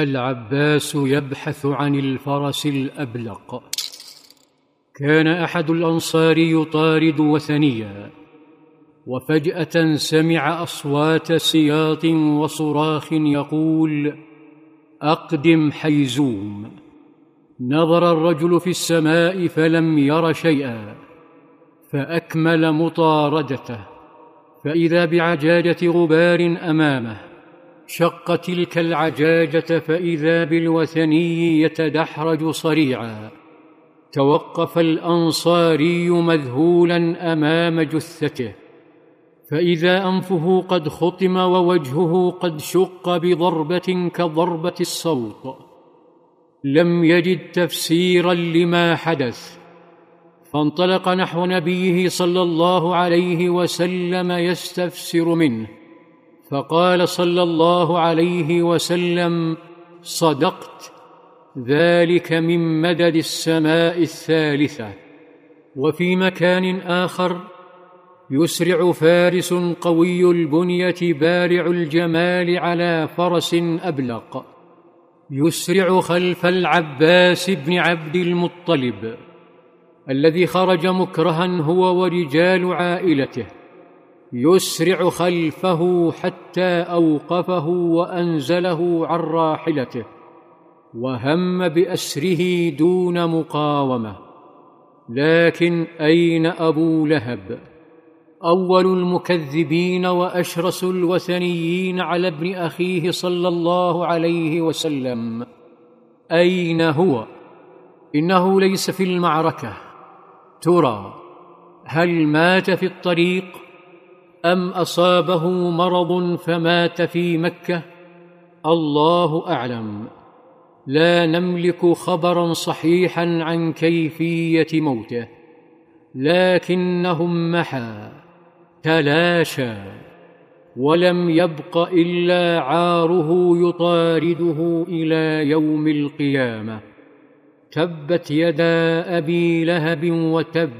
العباس يبحث عن الفرس الأبلق. كان أحد الأنصار يطارد وثنيا وفجأة سمع أصوات سياط وصراخ يقول أقدم حيزوم. نظر الرجل في السماء فلم ير شيئا فأكمل مطاردته فإذا بعجاجة غبار أمامه شق تلك العجاجة فإذا بالوثني يتدحرج صريعا. توقف الأنصاري مذهولا أمام جثته. فإذا أنفه قد خطم ووجهه قد شق بضربة كضربة الصوت. لم يجد تفسيرا لما حدث. فانطلق نحو نبيه صلى الله عليه وسلم يستفسر منه. فقال صلى الله عليه وسلم صدقت ذلك من مدد السماء الثالثة وفي مكان آخر يسرع فارس قوي البنية بارع الجمال على فرس أبلق يسرع خلف العباس بن عبد المطلب الذي خرج مكرها هو ورجال عائلته. يسرع خلفه حتى أوقفه وأنزله عن راحلته وهم بأسره دون مقاومة. لكن أين أبو لهب؟ أول المكذبين وأشرس الوثنيين على ابن أخيه صلى الله عليه وسلم. أين هو؟ إنه ليس في المعركة. ترى هل مات في الطريق؟ أم أصابه مرض فمات في مكة؟ الله أعلم. لا نملك خبرا صحيحا عن كيفية موته. لكنهم محا تلاشى ولم يبق إلا عاره يطارده إلى يوم القيامة. تبت يدا أبي لهب وتب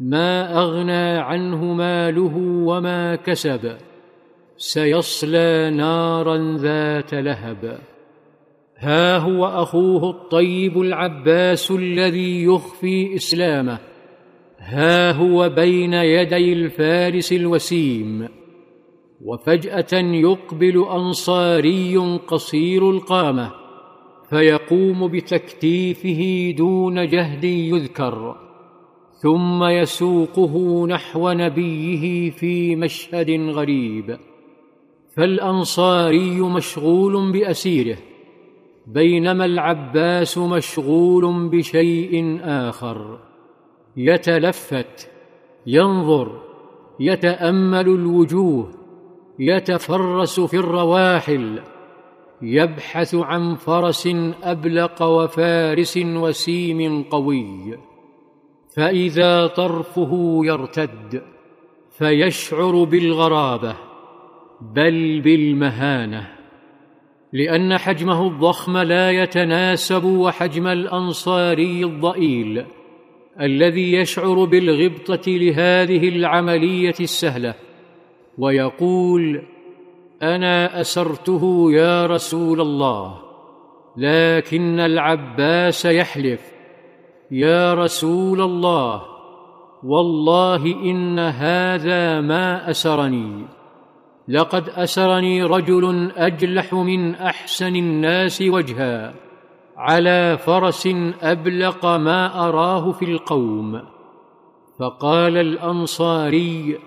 ما أغنى عنه ماله وما كسب سيصلى نارا ذات لهب. ها هو أخوه الطيب العباس الذي يخفي إسلامه. ها هو بين يدي الفارس الوسيم. وفجأة يقبل أنصاري قصير القامة فيقوم بتكتيفه دون جهد يذكر. ثم يسوقه نحو نبيه في مشهد غريب. فالأنصاري مشغول بأسيره بينما العباس مشغول بشيء آخر. يتلفت ينظر يتأمل الوجوه يتفرس في الرواحل يبحث عن فرس أبلق وفارس وسيم قوي. فإذا طرفه يرتد فيشعر بالغرابة بل بالمهانة لأن حجمه الضخم لا يتناسب وحجم الانصاري الضئيل الذي يشعر بالغبطة لهذه العملية السهلة ويقول أنا أسرته يا رسول الله لكن العباس يحلف. يا رسول الله والله إن هذا ما أسرني. لقد أسرني رجل أجلح من أحسن الناس وجها على فرس أبلق ما أراه في القوم. فقال الأنصاري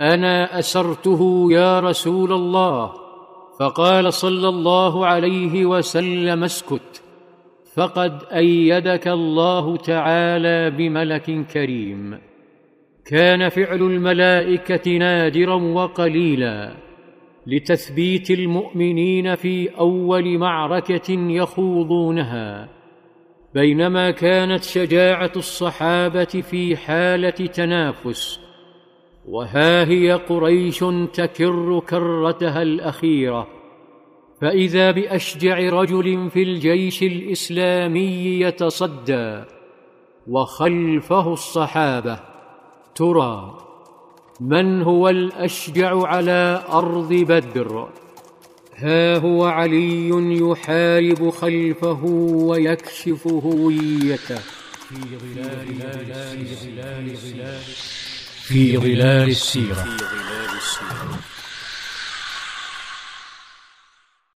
أنا أسرته يا رسول الله. فقال صلى الله عليه وسلم اسكت. فقد أيدك الله تعالى بملك كريم. كان فعل الملائكة نادرا وقليلا لتثبيت المؤمنين في أول معركة يخوضونها. بينما كانت شجاعة الصحابة في حالة تنافس وها هي قريش تكر كرتها الأخيرة. فإذا بأشجع رجل في الجيش الإسلامي يتصدى وخلفه الصحابة. ترى من هو الأشجع على أرض بدر؟ ها هو علي يحارب خلفه ويكشف هويته في ظلال السيرة في ظلال السيرة.